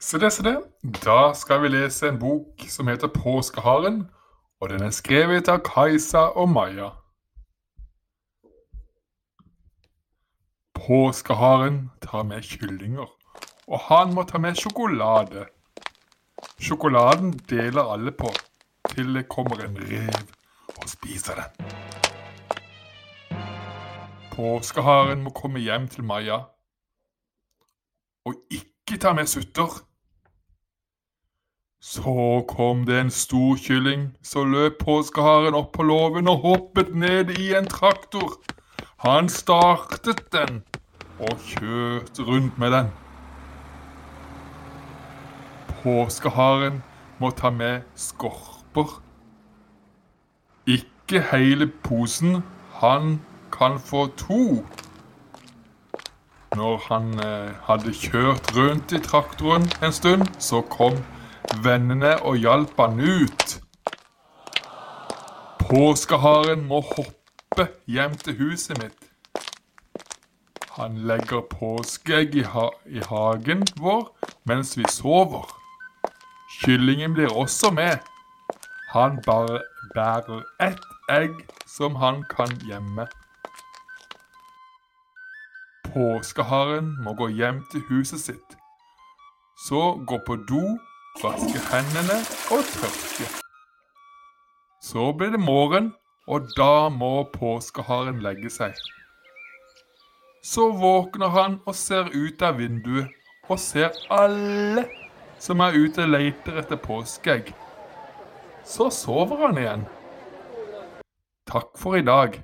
Så det, så det. Da skal vi lese en bok som heter Påskeharen, og den er skrevet av Kajsa og Maja. Påskeharen tar med kyllinger, og han må ta med sjokolade. Sjokoladen deler alle på, til det kommer en rev og spiser den. Påskeharen må komme hjem til Maja, og ikke ta med sutter. Så kom det en stor kylling, så løp påskeharen opp på låven og hoppet ned i en traktor. Han startet den og kjørte rundt med den. Påskeharen må ta med skorper. Ikke hele posen, han kan få to. Når han eh, hadde kjørt rundt i traktoren en stund, så kom vennene og hjalp han ut. Påskeharen må hoppe hjem til huset mitt. Han legger påskeegg i, ha i hagen vår mens vi sover. Kyllingen blir også med. Han bare bærer ett egg som han kan gjemme. Påskeharen må gå hjem til huset sitt. Så gå på do, vaske hendene og tørke. Så blir det morgen, og da må påskeharen legge seg. Så våkner han og ser ut av vinduet og ser alle som er ute og leter etter påskeegg. Så sover han igjen. Takk for i dag.